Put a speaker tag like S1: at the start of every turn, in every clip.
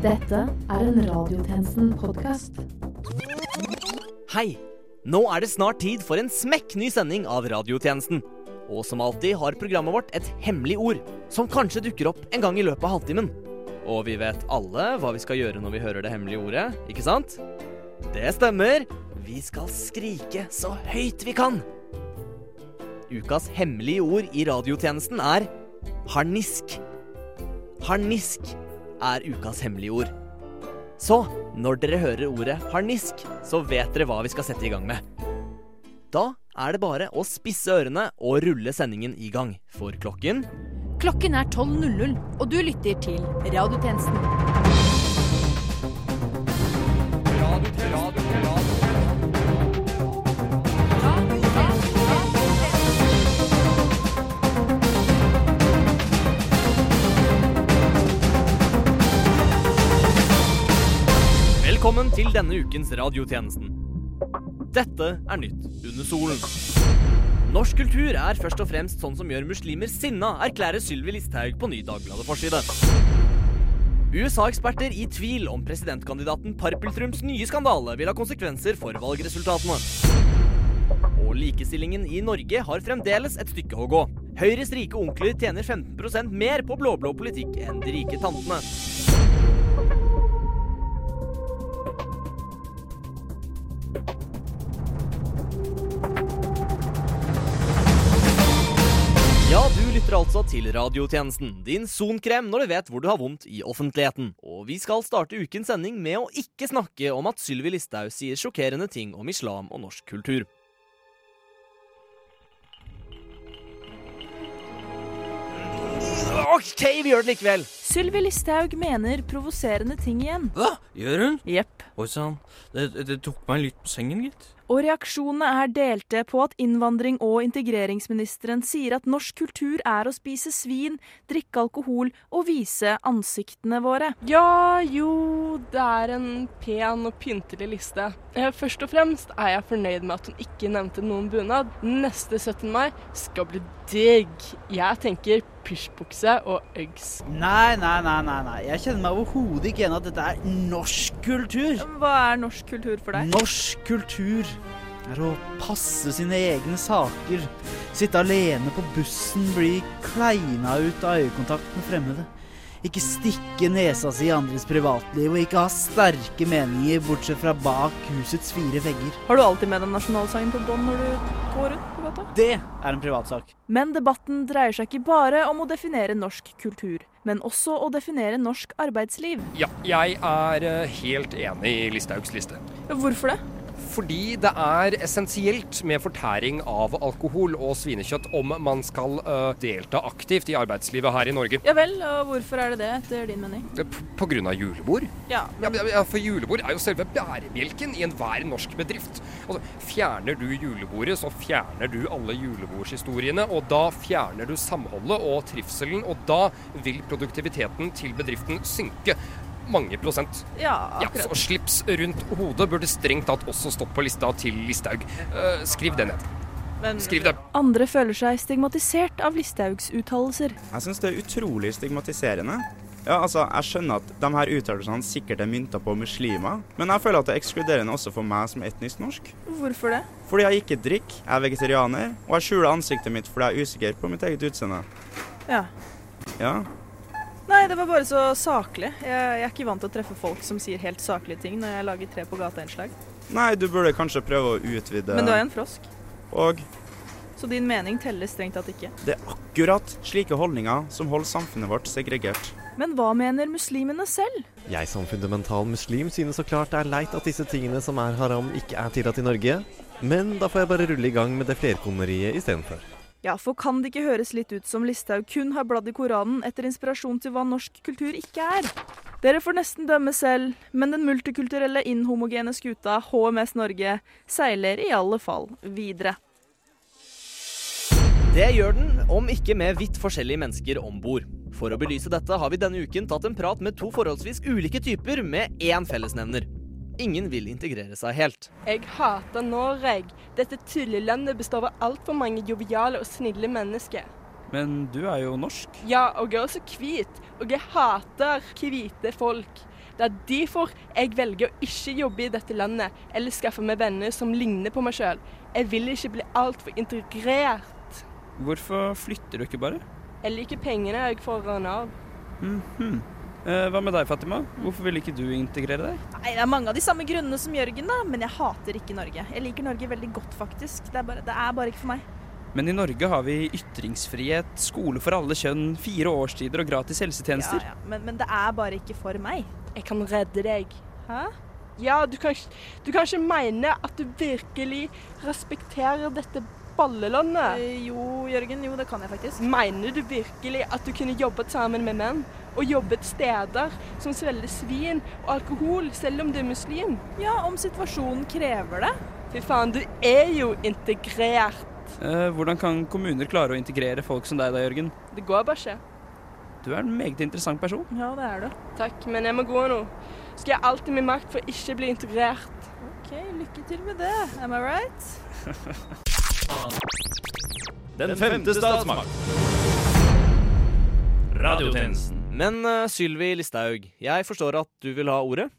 S1: Dette er en Radiotjenesten-podkast.
S2: Hei! Nå er det snart tid for en smekkny sending av Radiotjenesten. Og som alltid har programmet vårt et hemmelig ord, som kanskje dukker opp en gang i løpet av halvtimen. Og vi vet alle hva vi skal gjøre når vi hører det hemmelige ordet, ikke sant? Det stemmer. Vi skal skrike så høyt vi kan. Ukas hemmelige ord i radiotjenesten er harnisk. Harnisk er ukas hemmelige ord. Så når dere hører ordet harnisk, så vet dere hva vi skal sette i gang med. Da er det bare å spisse ørene og rulle sendingen i gang. For klokken
S3: Klokken er 12.00, og du lytter til Radiotjenesten.
S2: Til denne ukens Radiotjenesten. Dette er nytt under solen. Norsk kultur er først og fremst sånn som gjør muslimer sinna, erklærer Sylvi Listhaug på ny Dagbladet-forside. USA-eksperter i tvil om presidentkandidaten Parpeltrums nye skandale vil ha konsekvenser for valgresultatene. Og likestillingen i Norge har fremdeles et stykke å gå. Høyres rike onkler tjener 15% mer på blå-blå politikk enn de rike tantene. Ja, du lytter altså til radiotjenesten, din sonkrem når du vet hvor du har vondt i offentligheten. Og vi skal starte ukens sending med å ikke snakke om at Sylvi Listhaug sier sjokkerende ting om islam og norsk kultur. OK, vi gjør det likevel.
S3: Sylvi Listhaug mener provoserende ting igjen.
S4: Hva? Gjør hun?
S3: Jepp.
S4: Oi sann, det, det, det tok meg litt på sengen, gitt.
S3: Og reaksjonene er delte på at innvandring- og integreringsministeren sier at norsk kultur er å spise svin, drikke alkohol og vise ansiktene våre.
S5: Ja, jo, det er en pen og pyntelig liste. Eh, Først og fremst er jeg fornøyd med at hun ikke nevnte noen bunad. Neste 17. mai skal bli digg. Jeg tenker pysjbukse og Uggs.
S6: Nei, nei, nei, nei, nei. Jeg kjenner meg overhodet ikke igjen at dette er norsk kultur.
S3: Hva er norsk kultur for deg?
S6: Norsk kultur er å passe sine egne saker. Sitte alene på bussen, bli kleina ut av øyekontakt med fremmede. Ikke stikke nesa si i andres privatliv, og ikke ha sterke meninger bortsett fra bak husets fire vegger.
S3: Har du alltid med deg nasjonalsangen på bånd når du går rundt på gata?
S6: Det er en privatsak.
S3: Men debatten dreier seg ikke bare om å definere norsk kultur, men også å definere norsk arbeidsliv.
S7: Ja, jeg er eh, helt enig i Listhaugs liste.
S3: Hvorfor det?
S7: Fordi det er essensielt med fortæring av alkohol og svinekjøtt om man skal uh, delta aktivt i arbeidslivet her i Norge.
S3: Ja vel, og hvorfor er det det, etter din mening?
S7: Pga. julebord.
S3: Ja,
S7: Ja, men- ja, For julebord er jo selve bærebjelken i enhver norsk bedrift. Altså, Fjerner du julebordet, så fjerner du alle julebordshistoriene. Og da fjerner du samholdet og trivselen, og da vil produktiviteten til bedriften synke. Mange prosent.
S3: ja akkurat.
S7: Ja, så Slips rundt hodet burde strengt tatt også stått på lista til Listhaug. Eh, skriv det ned.
S3: Men
S7: Skriv det.
S3: andre føler seg stigmatisert av Listhaugs uttalelser.
S8: Jeg syns det er utrolig stigmatiserende. Ja, altså, Jeg skjønner at de her uttalelsene sikkert er mynta på muslimer, men jeg føler at det er ekskluderende også for meg som etnisk norsk.
S3: Hvorfor det?
S8: Fordi jeg ikke drikker, jeg er vegetarianer, og jeg skjuler ansiktet mitt fordi jeg er usikker på mitt eget utseende.
S3: Ja.
S8: Ja,
S3: Nei, det var bare så saklig. Jeg, jeg er ikke vant til å treffe folk som sier helt saklige ting når jeg lager tre på gata-innslag.
S8: Nei, du burde kanskje prøve å utvide
S3: Men du er en frosk,
S8: Og
S3: så din mening teller strengt tatt ikke.
S8: det er akkurat slike holdninger som holder samfunnet vårt segregert.
S3: Men hva mener muslimene selv?
S9: Jeg som fundamental muslim synes så klart det er leit at disse tingene som er haram, ikke er tillatt i Norge. Men da får jeg bare rulle i gang med det flerkoneriet istedenfor.
S3: Ja, for kan det ikke høres litt ut som Listhaug kun har bladd i Koranen etter inspirasjon til hva norsk kultur ikke er? Dere får nesten dømme selv, men den multikulturelle inhomogene skuta HMS Norge seiler i alle fall videre.
S2: Det gjør den, om ikke med vidt forskjellige mennesker om bord. For å belyse dette har vi denne uken tatt en prat med to forholdsvis ulike typer med én fellesnevner. Ingen vil integrere seg helt.
S5: Jeg hater Norge. Dette tullelandet består av altfor mange joviale og snille mennesker.
S6: Men du er jo norsk.
S5: Ja, og jeg er også hvit, og jeg hater hvite folk. Det er derfor jeg velger å ikke jobbe i dette landet eller skaffe meg venner som ligner på meg sjøl. Jeg vil ikke bli altfor integrert.
S10: Hvorfor flytter du ikke bare?
S5: Jeg liker pengene jeg får av Nav.
S10: Mhm. Eh, hva med deg, Fatima? Hvorfor vil ikke du integrere deg?
S3: Nei, Det er mange av de samme grunnene som Jørgen, da, men jeg hater ikke Norge. Jeg liker Norge veldig godt, faktisk. Det er bare, det er bare ikke for meg.
S10: Men i Norge har vi ytringsfrihet, skole for alle kjønn, fire årstider og gratis helsetjenester.
S3: Ja, ja. Men, men det er bare ikke for meg.
S5: Jeg kan redde deg.
S3: Hæ?
S5: Ja, du kan, du kan ikke mene at du virkelig respekterer dette ballelandet.
S3: Eh, jo, Jørgen, jo, det kan jeg faktisk.
S5: Mener du virkelig at du kunne jobbet sammen med menn? Og jobbet steder som svelger svin og alkohol, selv om du er muslim?
S3: Ja, om situasjonen krever det.
S5: Fy faen, du er jo integrert.
S10: Eh, hvordan kan kommuner klare å integrere folk som deg da, Jørgen?
S5: Det går bare ikke.
S10: Du er en meget interessant person.
S3: Ja, det er du.
S5: Takk, men jeg må gå nå. Skal jeg alltid min makt for ikke bli integrert.
S3: OK, lykke til med det. Am I right?
S11: Den femte statsmakt. Radiotjenesten.
S12: Men uh, Sylvi Listhaug, jeg forstår at du vil ha ordet?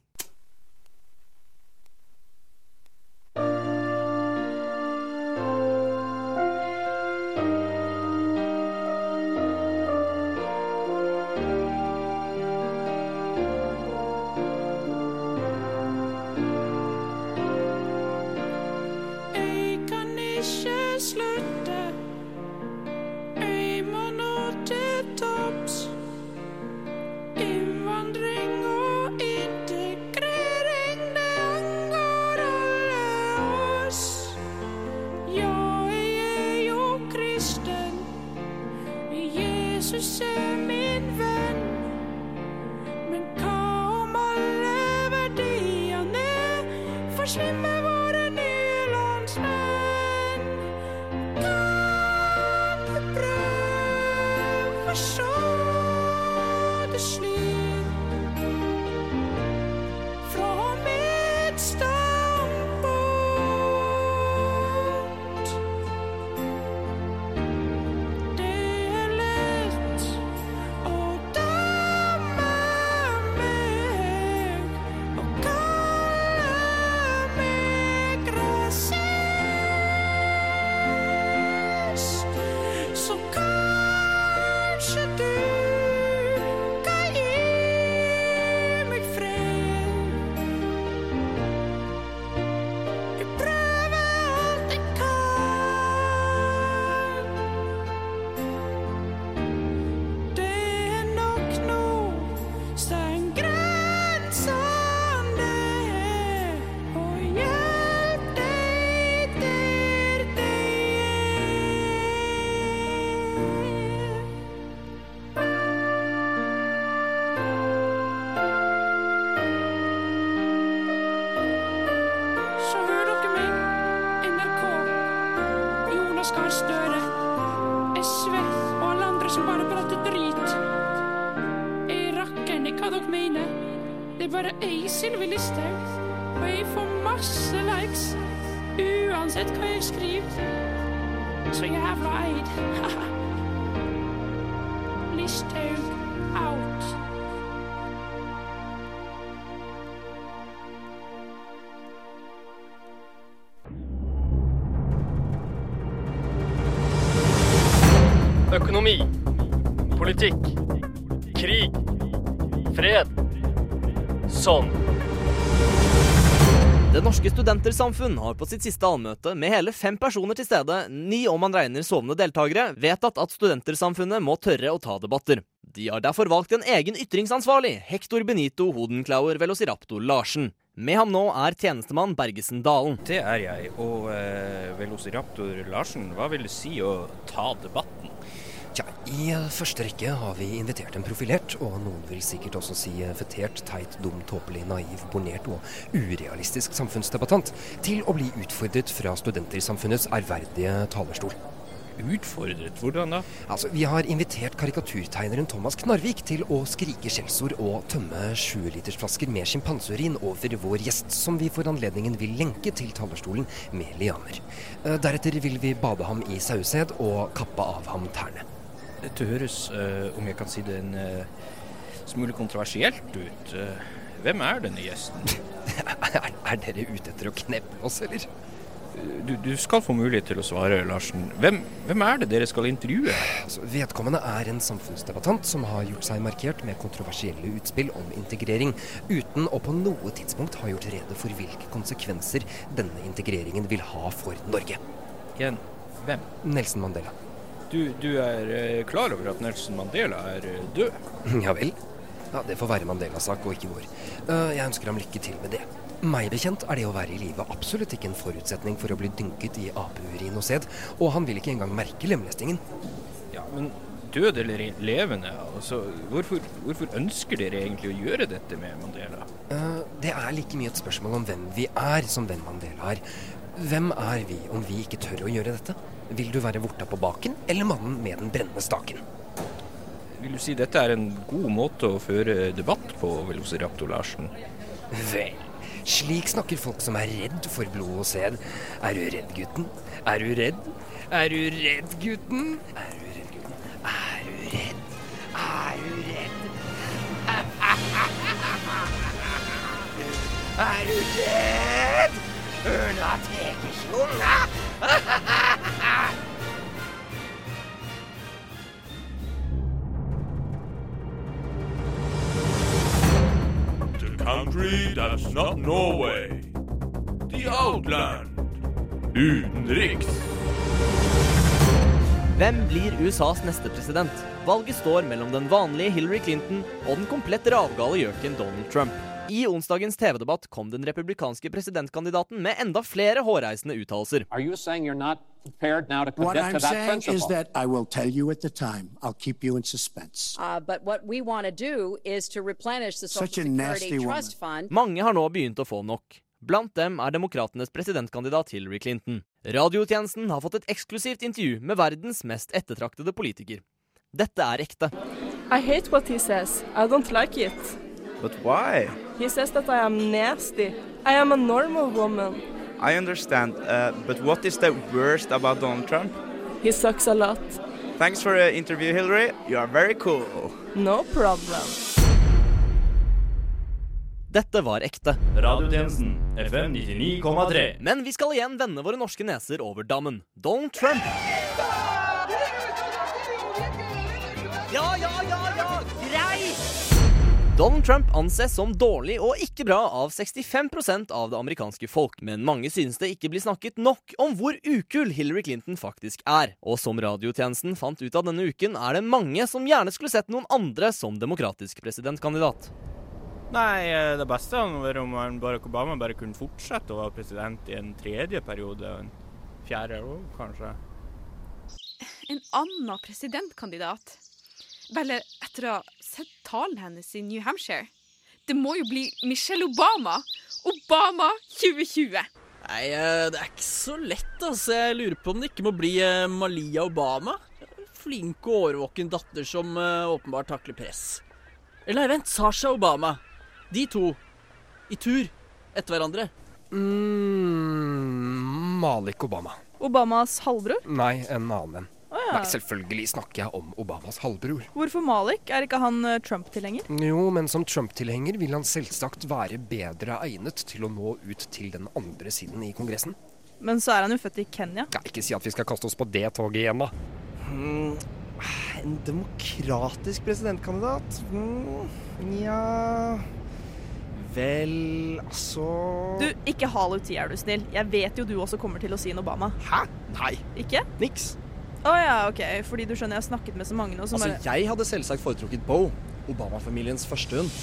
S13: Jeg rakker ikke hva dere mener. Det er bare ei Sylvi Listhaug, og jeg får masse likes uansett hva jeg skriver. Så jævla eid. Listhaug
S2: Sånn.
S12: Det norske studentersamfunn har på sitt siste allmøte med hele fem personer til stede, ni om man regner sovende deltakere, vedtatt at studentersamfunnet må tørre å ta debatter. De har derfor valgt en egen ytringsansvarlig, Hector Benito Hodenklauer Velociraptor Larsen. Med ham nå er tjenestemann Bergesen Dalen.
S4: Det er jeg. Og eh, Velociraptor Larsen, hva vil det si å ta debatten?
S7: Tja, I eh, første rekke har vi invitert en profilert, og noen vil sikkert også si eh, fetert, teit, dum, tåpelig, naiv, bornert og urealistisk samfunnsdebattant, til å bli utfordret fra studentersamfunnets ærverdige talerstol.
S4: Utfordret? Hvordan da?
S7: Altså, Vi har invitert karikaturtegneren Thomas Knarvik til å skrike skjellsord og tømme 20-litersflasker med sjimpanseurin over vår gjest, som vi for anledningen vil lenke til talerstolen med lianer. Eh, Deretter vil vi bade ham i sauesæd og kappe av ham tærne.
S4: Dette høres, eh, om jeg kan si det, en, eh, smule kontroversielt ut. Eh, Hvem er denne gjesten?
S7: er, er dere ute etter å kneppe oss, eller?
S4: Du, du skal få mulighet til å svare, Larsen. Hvem, hvem er det dere skal intervjue?
S7: Altså, vedkommende er en samfunnsdebattant som har gjort seg markert med kontroversielle utspill om integrering, uten å på noe tidspunkt ha gjort rede for hvilke konsekvenser denne integreringen vil ha for Norge.
S4: Igjen, hvem?
S7: Nelson Mandela.
S4: Du, du er eh, klar over at Nelson Mandela er eh, død?
S7: Ja vel. Ja, Det får være Mandelas sak og ikke vår. Eh, jeg ønsker ham lykke til med det. Meg bekjent er det å være i live absolutt ikke en forutsetning for å bli dynket i apeurin og sæd, og han vil ikke engang merke lemlestingen.
S4: Ja, men død eller levende? Altså, hvorfor, hvorfor ønsker dere egentlig å gjøre dette med Mandela?
S7: Det er like mye et spørsmål om hvem vi er, som hvem Mandela er. Hvem er vi om vi ikke tør å gjøre dette? Vil du være vorta på baken, eller mannen med den brennende staken?
S4: Vil du si dette er en god måte å føre debatt på, Velociraptor Larsen?
S7: Vel, slik snakker folk som er redd for blod og sæd. Er du redd, gutten? Er du redd? Er du redd, gutten? Er du redd, gutten? Er du redd? Er du redd? Er du redd? Ørna tekesjunga!
S14: The country that's not Norway. The Outland. Utenriks.
S2: Hvem blir USAs neste president? Valget står mellom den vanlige Hillary Clinton og den komplett ravgale gjøken Donald Trump. I onsdagens TV-debatt kom den republikanske presidentkandidaten med enda flere hårreisende uttalelser.
S15: What I'm saying
S16: principle?
S15: is that I will tell you at the time. I'll keep you in suspense.
S17: Uh, but what we want to do is to replenish the Social Security
S15: nasty woman.
S17: Trust Fund.
S2: Mange har nå begynt å få nok. Blant dem er demokratenes presidentkandidat Hillary Clinton. Radiotjenesten har fått et eksklusivt intervju med verdens mest ettertraktede politiker. Dette er ekte.
S5: I hate what he says. I don't like it.
S8: But why?
S5: He says that I am nasty. I am a normal woman.
S8: I understand, uh, but what is the worst about Donald Trump?
S5: He sucks a lot.
S8: Thanks for the interview, Hillary. You are very cool.
S5: No problem.
S2: Dette var ekte.
S14: Radiotjenesten FM 99,3.
S2: Men vi skal igjen vende våre norske neser over dammen. Donald Trump. Donald Trump anses som dårlig og ikke bra av 65% av det amerikanske folk, men mange synes det ikke blir snakket nok om hvor ukul Hillary Clinton faktisk er. Og som radiotjenesten fant ut av denne uken, er det mange som gjerne skulle sett noen andre som demokratisk presidentkandidat.
S11: Nei, eh, det beste hadde vært om Barack Obama bare kunne fortsette å være president i en tredje periode. og En fjerde òg, kanskje.
S18: En annen presidentkandidat? Vel, etter å ha sett talen hennes i New Hampshire. Det må jo bli Michelle Obama! Obama 2020!
S19: Nei, eh, det er ikke så lett, altså. Jeg lurer på om det ikke må bli eh, Malia Obama. Flink og årvåken datter som eh, åpenbart takler press. Eller nei, vent, Sasha Obama. De to. I tur. Etter hverandre.
S7: Mm, Malik Obama.
S3: Obamas halvbror?
S7: Nei, en annen en. Nei, selvfølgelig snakker jeg om Obamas halvbror.
S3: Hvorfor Malik? Er ikke han eh, Trump-tilhenger?
S7: Jo, men som Trump-tilhenger vil han selvsagt være bedre egnet til å nå ut til den andre siden i Kongressen.
S3: Men så er han jo født i Kenya.
S7: Ja, ikke si at vi skal kaste oss på det toget igjen, da.
S20: Hmm, en demokratisk presidentkandidat? Hmm, ja Vel, altså
S3: Du, ikke hal ut tida, er du snill. Jeg vet jo du også kommer til å si en Obama.
S20: Hæ? Nei.
S3: Ikke?
S20: Niks.
S3: Å ja, OK. Fordi du skjønner, jeg har snakket med så mange nå som
S20: Altså,
S3: bare
S20: jeg hadde selvsagt foretrukket Bo. Obama-familiens første hund.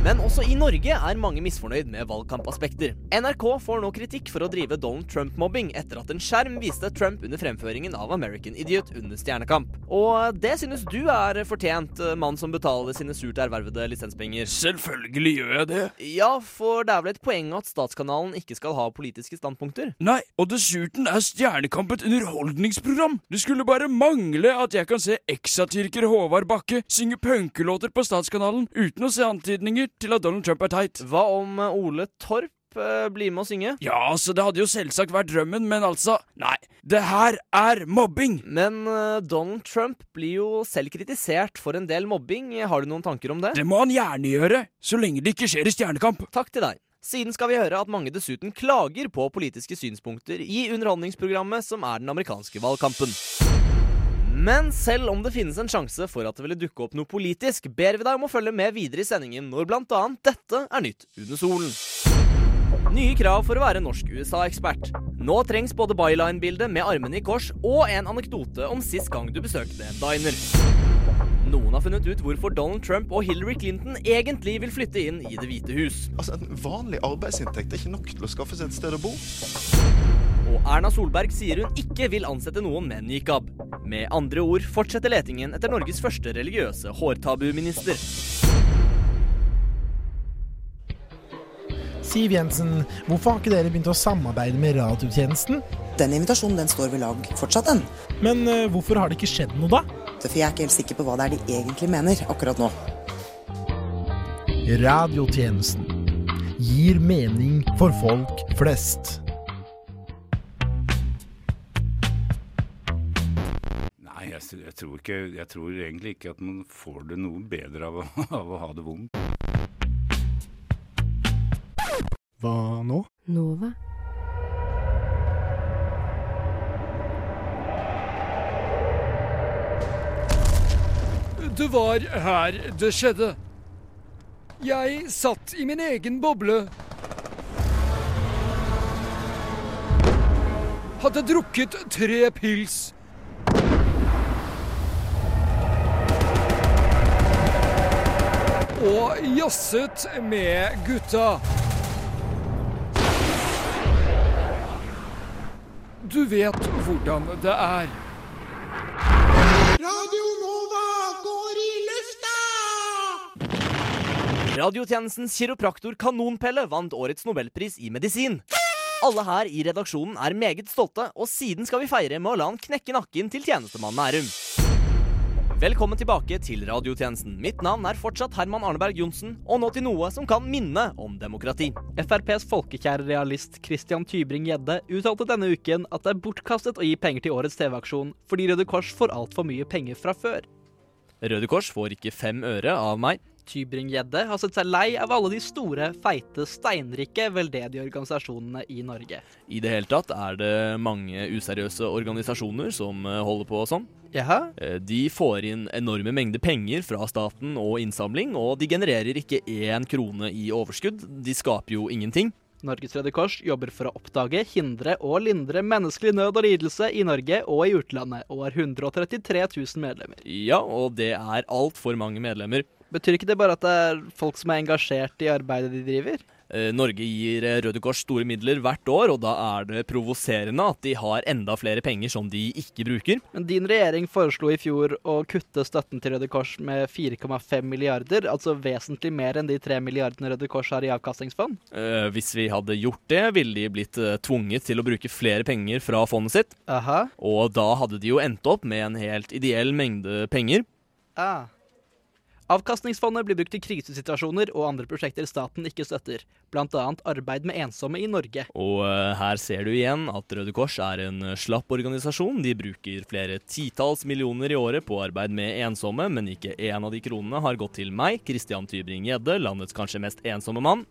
S2: Men også i Norge er mange misfornøyd med valgkampaspekter. NRK får nå kritikk for å drive Donald Trump-mobbing etter at en skjerm viste Trump under fremføringen av American Idiot under Stjernekamp. Og det synes du er fortjent, mann som betaler sine surt ervervede lisenspenger.
S21: Selvfølgelig gjør jeg det.
S2: Ja, for det er vel et poeng at statskanalen ikke skal ha politiske standpunkter?
S21: Nei, og dessuten er Stjernekamp et underholdningsprogram. Det skulle bare mangle at jeg kan se eksatyrker Håvard Bakke synge punkelåter på Statskanalen uten å se antydninger til at Donald Trump er teit.
S2: Hva om eh, Ole Torp eh, bli med å synge?
S21: Ja, altså, det hadde jo selvsagt vært drømmen, men altså Nei, det her er mobbing!
S2: Men uh, Donald Trump blir jo selv kritisert for en del mobbing. Har du noen tanker om det?
S21: Det må han gjerne gjøre, så lenge det ikke skjer i Stjernekamp.
S2: Takk til deg. Siden skal vi høre at mange dessuten klager på politiske synspunkter i underholdningsprogrammet som er den amerikanske valgkampen. Men selv om det finnes en sjanse for at det ville dukke opp noe politisk, ber vi deg om å følge med videre i sendingen når annet dette er nytt under solen. Nye krav for å være norsk USA-ekspert. Nå trengs både byline-bilde med armene i kors og en anekdote om sist gang du besøkte en diner. Noen har funnet ut hvorfor Donald Trump og Hillary Clinton egentlig vil flytte inn i Det hvite hus.
S22: Altså, En vanlig arbeidsinntekt er ikke nok til å skaffe seg et sted å bo.
S2: Og Erna Solberg sier hun ikke vil ansette noen med nikab. Med andre ord fortsetter letingen etter Norges første religiøse hårtabuminister.
S23: Siv Jensen, hvorfor har ikke dere begynt å samarbeide med radiotjenesten?
S24: Den invitasjonen den står ved lag fortsatt, den.
S23: Men uh, hvorfor har det ikke skjedd noe, da?
S24: For jeg er ikke helt sikker på hva det er de egentlig mener akkurat nå.
S23: Radiotjenesten gir mening for folk flest.
S25: Nei, jeg, jeg, tror ikke, jeg tror egentlig ikke at man får det noe bedre av av å ha det vondt.
S23: Hva nå?
S26: Nova.
S13: Det var her det skjedde. Jeg satt i min egen boble. Hadde drukket tre pils. Og jazzet med gutta. Du vet hvordan det er.
S12: Radio Nova går i lufta!
S2: Radiotjenestens kiropraktor Kanonpelle vant årets nobelpris i medisin. Alle her i redaksjonen er meget stolte, og siden skal vi feire med å la han knekke nakken til tjenestemannen Nærum. Velkommen tilbake til radiotjenesten. Mitt navn er fortsatt Herman Arneberg Johnsen, og nå til noe som kan minne om demokrati.
S27: FrPs folkekjære realist Christian Tybring-Gjedde uttalte denne uken at det er bortkastet å gi penger til årets TV-aksjon fordi Røde Kors får altfor mye penger fra før.
S2: Røde Kors får ikke fem øre av meg.
S27: Tybring-Gjedde har sett seg lei av alle de store, feite, steinrike veldedige organisasjonene i Norge.
S2: I det hele tatt er det mange useriøse organisasjoner som eh, holder på sånn.
S27: Jaha?
S2: Eh, De får inn enorme mengder penger fra staten og innsamling, og de genererer ikke én krone i overskudd. De skaper jo ingenting.
S27: Norges Røde Kors jobber for å oppdage, hindre og lindre menneskelig nød og lidelse i Norge og i utlandet, og har 133 000 medlemmer.
S2: Ja, og det er altfor mange medlemmer.
S27: Betyr ikke det bare at det er folk som er engasjert i arbeidet de driver?
S2: Eh, Norge gir eh, Røde Kors store midler hvert år, og da er det provoserende at de har enda flere penger som de ikke bruker.
S27: Men din regjering foreslo i fjor å kutte støtten til Røde Kors med 4,5 milliarder, altså vesentlig mer enn de 3 milliardene Røde Kors har i avkastningsfond.
S2: Eh, Hvis vi hadde gjort det, ville de blitt tvunget til å bruke flere penger fra fondet sitt.
S27: Aha.
S2: Og da hadde de jo endt opp med en helt ideell mengde penger.
S27: Ah. Avkastningsfondet blir brukt i krisesituasjoner og andre prosjekter staten ikke støtter, bl.a. arbeid med ensomme i Norge.
S2: Og eh, her ser du igjen at Røde Kors er en eh, slapp organisasjon. De bruker flere titalls millioner i året på arbeid med ensomme, men ikke én av de kronene har gått til meg, Christian Tybring-Gjedde, landets kanskje mest ensomme mann.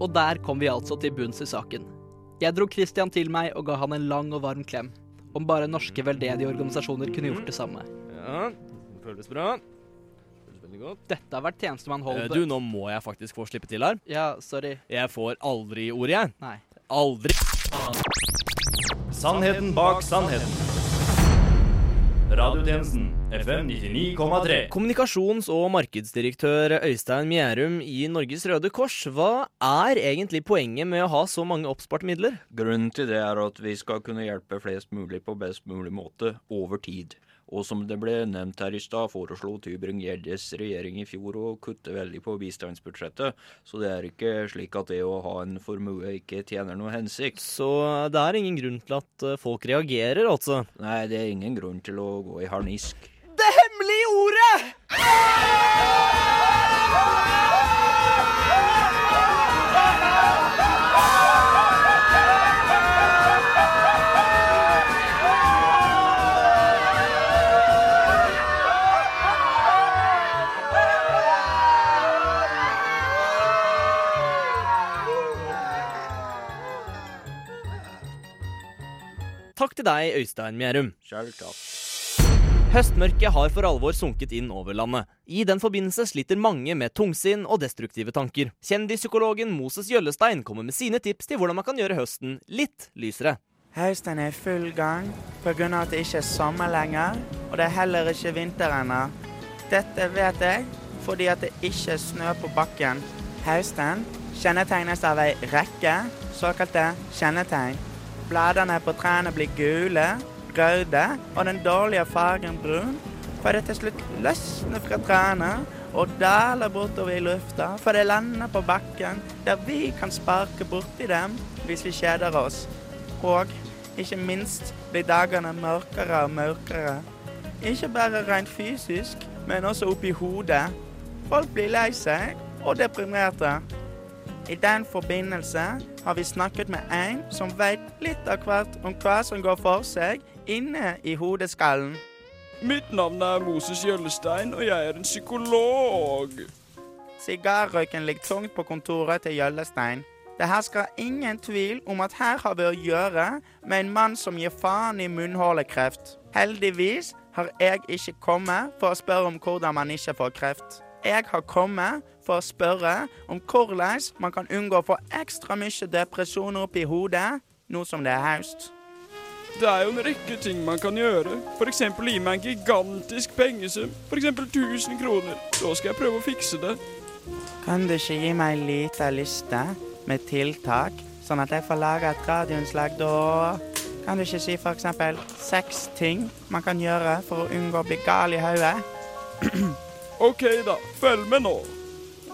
S27: Og der kom vi altså til bunns i saken. Jeg dro Christian til meg og ga han en lang og varm klem. Om bare norske veldedige organisasjoner kunne gjort det samme.
S2: Ja, det føles bra. Føles veldig godt.
S27: Dette har vært tjenestemann.
S2: Eh, Du, nå må jeg faktisk få slippe til her.
S27: Ja, sorry.
S2: Jeg får aldri ordet, jeg.
S27: Nei.
S2: Aldri.
S14: Sannheten bak sannheten. Radiotjenesten FM 99,3.
S2: Kommunikasjons- og markedsdirektør Øystein Mjærum i Norges Røde Kors, hva er egentlig poenget med å ha så mange oppsparte midler?
S28: Grunnen til det er at vi skal kunne hjelpe flest mulig på best mulig måte over tid. Og som det ble nevnt her i stad, foreslo Tybring-Gjeddes regjering i fjor å kutte veldig på bistandsbudsjettet. Så det er ikke slik at det å ha en formue ikke tjener noe hensikt.
S2: Så det er ingen grunn til at eh, folk reagerer, altså?
S28: Nei, det er ingen grunn til å gå i harnisk.
S2: Det hemmelige ordet! Deg, Øystein Mjerum.
S28: Selv.
S2: Høstmørket har for alvor sunket inn over landet. I den forbindelse sliter mange med tungsinn og destruktive tanker. Kjendispsykologen Moses Jøllestein kommer med sine tips til hvordan man kan gjøre høsten litt lysere.
S29: Høsten er i full gang pga. at det ikke er sommer lenger, og det er heller ikke vinter ennå. Dette vet jeg fordi at det ikke er snø på bakken. Høsten kjennetegnes av ei rekke såkalte kjennetegn. Bladene på trærne blir gule, røde og den dårlige fargen brun. For det til slutt løsner fra trærne og daler bortover i lufta, for det lander på bakken, der vi kan sparke borti dem hvis vi kjeder oss. Og ikke minst blir dagene mørkere og mørkere. Ikke bare rent fysisk, men også oppi hodet. Folk blir lei seg og deprimerte. I den forbindelse har vi snakket med en som vet litt av hvert om hva som går for seg inne i hodeskallen.
S21: Mitt navn er Moses Gjøllestein, og jeg er en psykolog.
S29: Sigarrøyken ligger tungt på kontoret til Gjøllestein. Det hersker ingen tvil om at her har vi å gjøre med en mann som gir faen i munnhulekreft. Heldigvis har jeg ikke kommet for å spørre om hvordan man ikke får kreft. Jeg har kommet for å spørre om hvordan man kan unngå å få ekstra mye depresjon opp i hodet nå som det er høst.
S21: Det er jo en rekke ting man kan gjøre. F.eks. gi meg en gigantisk pengesum. F.eks. 1000 kroner. Så skal jeg prøve å fikse det.
S29: Kan du ikke gi meg ei lita liste med tiltak, sånn at jeg får lage et radioinnslag da? Kan du ikke si f.eks. seks ting man kan gjøre for å unngå å bli gal i hodet?
S21: OK, da. Følg med nå.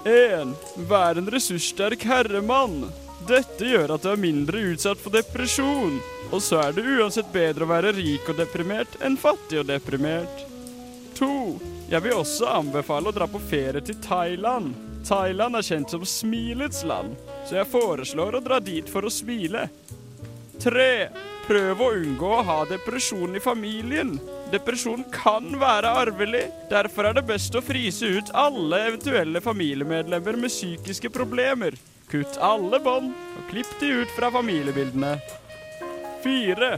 S21: 1. Vær en ressurssterk herremann. Dette gjør at du er mindre utsatt for depresjon. Og så er det uansett bedre å være rik og deprimert enn fattig og deprimert. 2. Jeg vil også anbefale å dra på ferie til Thailand. Thailand er kjent som smilets land, så jeg foreslår å dra dit for å smile. 3. Prøv å unngå å ha depresjon i familien. Depresjon kan være arvelig. Derfor er det best å frise ut alle eventuelle familiemedlemmer med psykiske problemer. Kutt alle bånd og klipp de ut fra familiebildene. 4.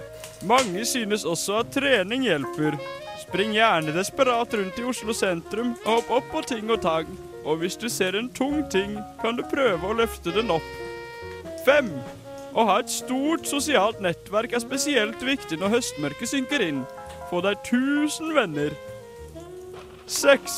S21: Mange synes også at trening hjelper. Spring gjerne desperat rundt i Oslo sentrum og hopp opp på ting og tang. Og hvis du ser en tung ting, kan du prøve å løfte den opp. 5. Å ha et stort sosialt nettverk er spesielt viktig når høstmørket synker inn. Få deg 1000 venner. 6.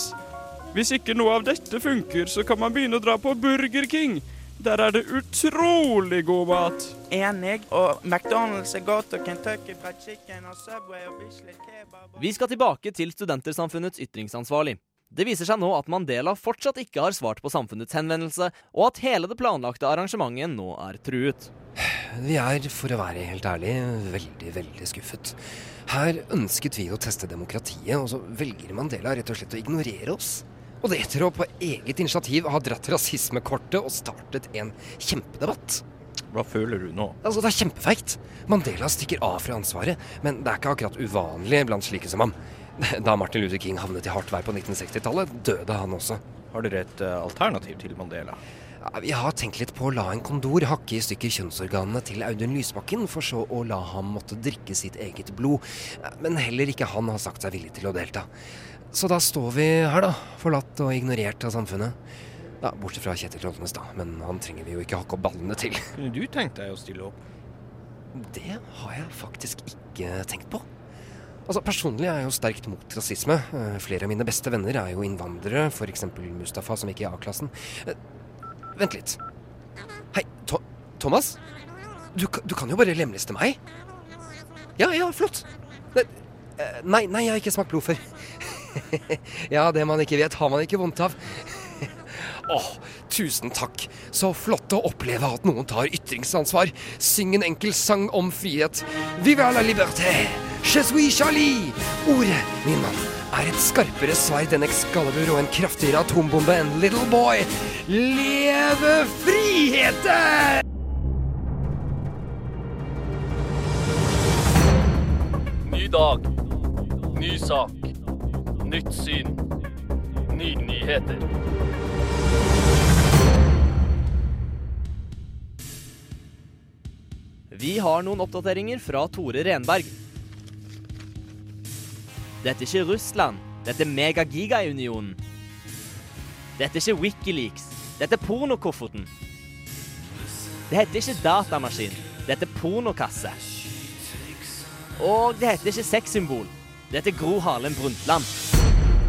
S21: Hvis ikke noe av dette funker, så kan man begynne å dra på Burger King. Der er det utrolig god mat.
S29: Enig. Og McDonald's er godt, og Kentucky Fried Chicken og Subway og Bislett Kebab
S2: Vi skal tilbake til Studentersamfunnets ytringsansvarlig. Det viser seg nå at Mandela fortsatt ikke har svart på samfunnets henvendelse, og at hele det planlagte arrangementet nå er truet.
S7: Vi er, for å være helt ærlig, veldig, veldig skuffet. Her ønsket vi å teste demokratiet, og så velger Mandela rett og slett å ignorere oss. Og det etter å på eget initiativ ha dratt rasismekortet og startet en kjempedebatt.
S28: Hva føler du nå?
S7: Altså, Det er kjempefeigt. Mandela stikker av fra ansvaret, men det er ikke akkurat uvanlig blant slike som ham. Da Martin Luther King havnet i hardt vær på 1960-tallet, døde han også.
S28: Har dere et uh, alternativ til Mandela?
S7: Ja, vi har tenkt litt på å la en kondor hakke i stykker kjønnsorganene til Audun Lysbakken, for så å la ham måtte drikke sitt eget blod. Men heller ikke han har sagt seg villig til å delta. Så da står vi her, da. Forlatt og ignorert av samfunnet. Ja, Bortsett fra Kjetil Trollnes, da. Men han trenger vi jo ikke hakke opp ballene til.
S28: Kunne du tenkt deg å stille opp?
S7: Det har jeg faktisk ikke tenkt på. Altså, Personlig er jeg jo sterkt mot rasisme. Eh, Flere av mine beste venner er jo innvandrere, f.eks. Mustafa, som gikk i A-klassen. Vent litt. Hei, to Thomas? Du, du kan jo bare lemleste meg. Ja, ja, flott. Eh, Nei, nei, jeg har ikke smakt blod før. ja, det man ikke vet, har man ikke vondt av. Åh, tusen takk. Så flott å oppleve at noen tar ytringsansvar. Syng en enkel sang om frihet. Vive la liberté! Je suis Charlie! Ordet, min mann, er et skarpere sverd enn Excalibur og en kraftigere atombombe enn Little Boy. Leve friheten!
S14: Ny dag. Ny sak. Nytt syn. Nye nyheter.
S2: Vi har noen oppdateringer fra Tore Renberg. Dette er ikke Russland. Dette er Megagigaunionen. Dette er ikke Wikileaks. Dette er pornokofferten. Det heter ikke datamaskin. Det heter pornokasse. Og det heter ikke sexsymbol. Det heter Gro Harlem Brundtland.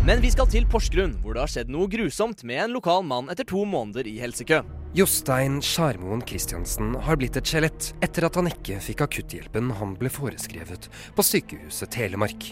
S2: Men vi skal til Porsgrunn, hvor det har skjedd noe grusomt med en lokal mann etter to måneder i helsekø.
S7: Jostein Skjærmoen Christiansen har blitt et skjelett etter at han ikke fikk akutthjelpen han ble foreskrevet på Sykehuset Telemark.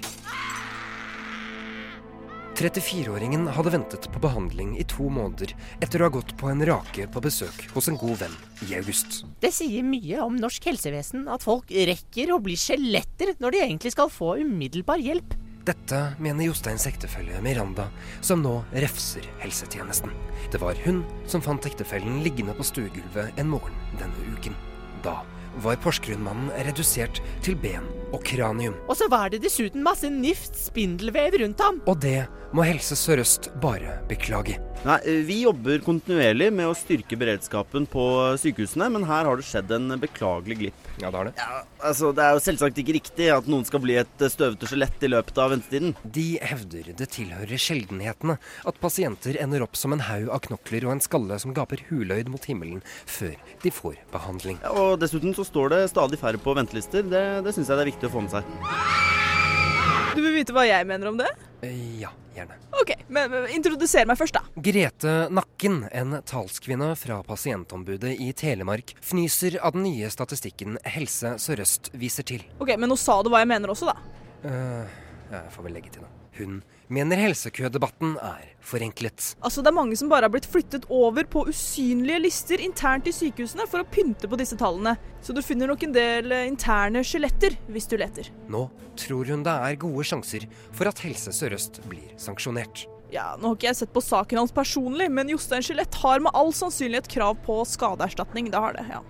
S7: 34-åringen hadde ventet på behandling i to måneder etter å ha gått på en rake på besøk hos en god venn i august.
S30: Det sier mye om norsk helsevesen at folk rekker å bli skjeletter når de egentlig skal få umiddelbar hjelp.
S7: Dette mener Josteins ektefelle Miranda, som nå refser helsetjenesten. Det var hun som fant ektefellen liggende på stuegulvet en morgen denne uken. Da var Porsgrunn-mannen redusert til ben og kranium.
S30: Og så var det dessuten masse nift spindelvev rundt ham.
S7: Og det må Helse Sør-Øst bare beklage.
S31: Nei, Vi jobber kontinuerlig med å styrke beredskapen på sykehusene, men her har det skjedd en beklagelig glipp.
S7: Ja, det har det.
S31: Ja, altså, Det er jo selvsagt ikke riktig at noen skal bli et støvete skjelett i løpet av ventetiden.
S7: De hevder det tilhører sjeldenhetene at pasienter ender opp som en haug av knokler og en skalle som gaper huløyd mot himmelen før de får behandling.
S31: Ja, og Dessuten så står det stadig færre på ventelister. Det, det syns jeg det er viktig å få med seg.
S3: Du vil vite hva jeg mener om det?
S7: Eh, Ja, gjerne.
S3: OK, men, men introduser meg først, da.
S7: Grete Nakken, en talskvinne fra pasientombudet i Telemark, fnyser av den nye statistikken Helse Sør-Øst viser til.
S3: Ok, Men nå sa du hva jeg mener også, da.
S7: Uh, jeg får vel legge til noe. Hun mener helsekødebatten er forenklet.
S3: Altså, Det er mange som bare har blitt flyttet over på usynlige lister internt i sykehusene for å pynte på disse tallene. Så du finner nok en del eh, interne skjeletter hvis du leter.
S7: Nå tror hun det er gode sjanser for at Helse Sør-Øst blir sanksjonert.
S3: Ja, Nå har ikke jeg sett på saken hans personlig, men Jostein Skjelett har med all sannsynlighet krav på skadeerstatning. Det har det, ja.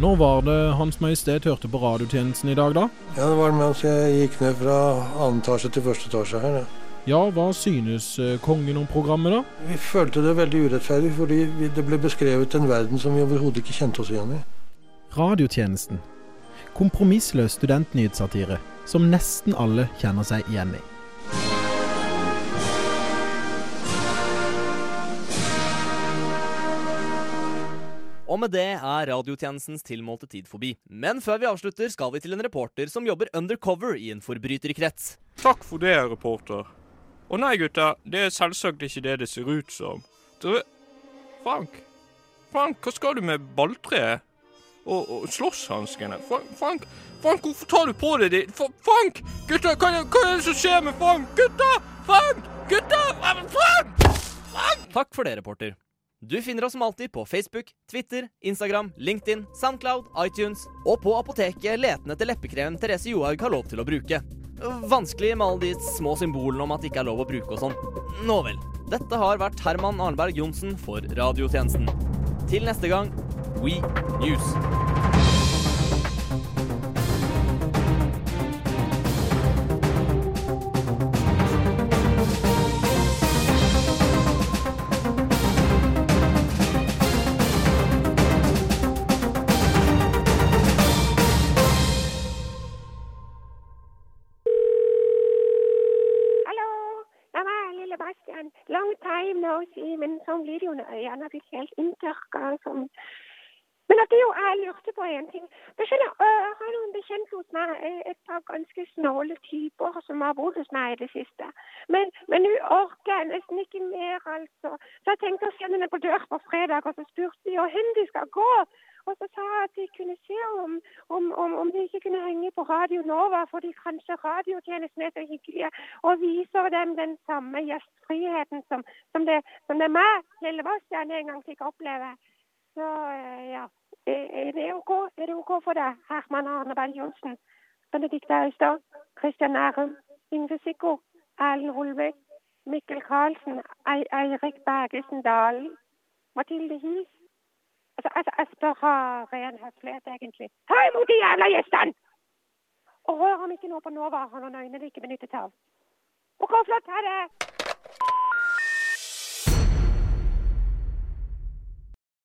S32: Når var det Hans Majestet hørte på radiotjenesten i dag, da?
S33: Ja, det var mens jeg gikk ned fra annen etasje til første etasje her. Ja.
S32: Ja, hva synes eh, kongen om programmet, da?
S33: Vi følte det veldig urettferdig, fordi det ble beskrevet en verden som vi overhodet ikke kjente oss igjen i.
S23: Radiotjenesten. Kompromissløs studentnyhetssatire som nesten alle kjenner seg igjen i.
S2: Og med det er radiotjenestens tilmålte tid forbi. Men før vi avslutter, skal vi til en reporter som jobber undercover i en forbryterkrets.
S10: Takk for det, reporter. Å nei, gutta, det er selvsagt ikke det det ser ut som. Dere Frank? Frank, hva skal du med balltreet? Og, og slåsshanskene? Frank, Frank, Frank, hvorfor tar du på deg det? Frank! Gutta, hva, hva er det som skjer med Frank? Gutta! Frank! Gutta! Frank!
S2: Takk for det, reporter. Du finner oss som alltid på Facebook, Twitter, Instagram, LinkedIn, Soundcloud, iTunes og på apoteket letende etter leppekremen Therese Johaug har lov til å bruke. Vanskelig med alle de små symbolene om at det ikke er lov å bruke og sånn. Nå vel. Dette har vært Herman Arneberg Johnsen for radiotjenesten. Til neste gang, We News.
S34: Time si, men sånn blir det jo når øynene er blitt helt inntørka. Som... Men at det jo, jeg lurte på en ting. Jeg, skjønner, jeg har noen bekjente hos meg, et par ganske snåle typer som har bodd hos meg i det siste. Men, men nå orker jeg nesten ikke mer, altså. Så jeg tenkte å sende henne på dør på fredag, og så spurte de hvor de skal gå. Og så sa at de kunne se om, om, om, om de ikke kunne henge på Radio Nova, fordi kanskje radiotjenesten er så hyggelige og viser dem den samme gjestfriheten som, som, det, som det meg, Lille Bastian, en gang fikk oppleve. Så eh, ja, er er det OK? Er det OK for deg, Herman Arneberg Johnsen, Benedicte Austad, Christian Nærum, Yngve Sikko, Erlend Holvik, Mikkel Karlsen, Eirik Bergesen Dalen, Mathilde Hies? Altså, altså, jeg spør av ren høflighet, egentlig. Ta imot de jævla gjestene! Og rør ham ikke nå på Nova, han har noen øyne de ikke benyttet av. OK, flott. Ha det!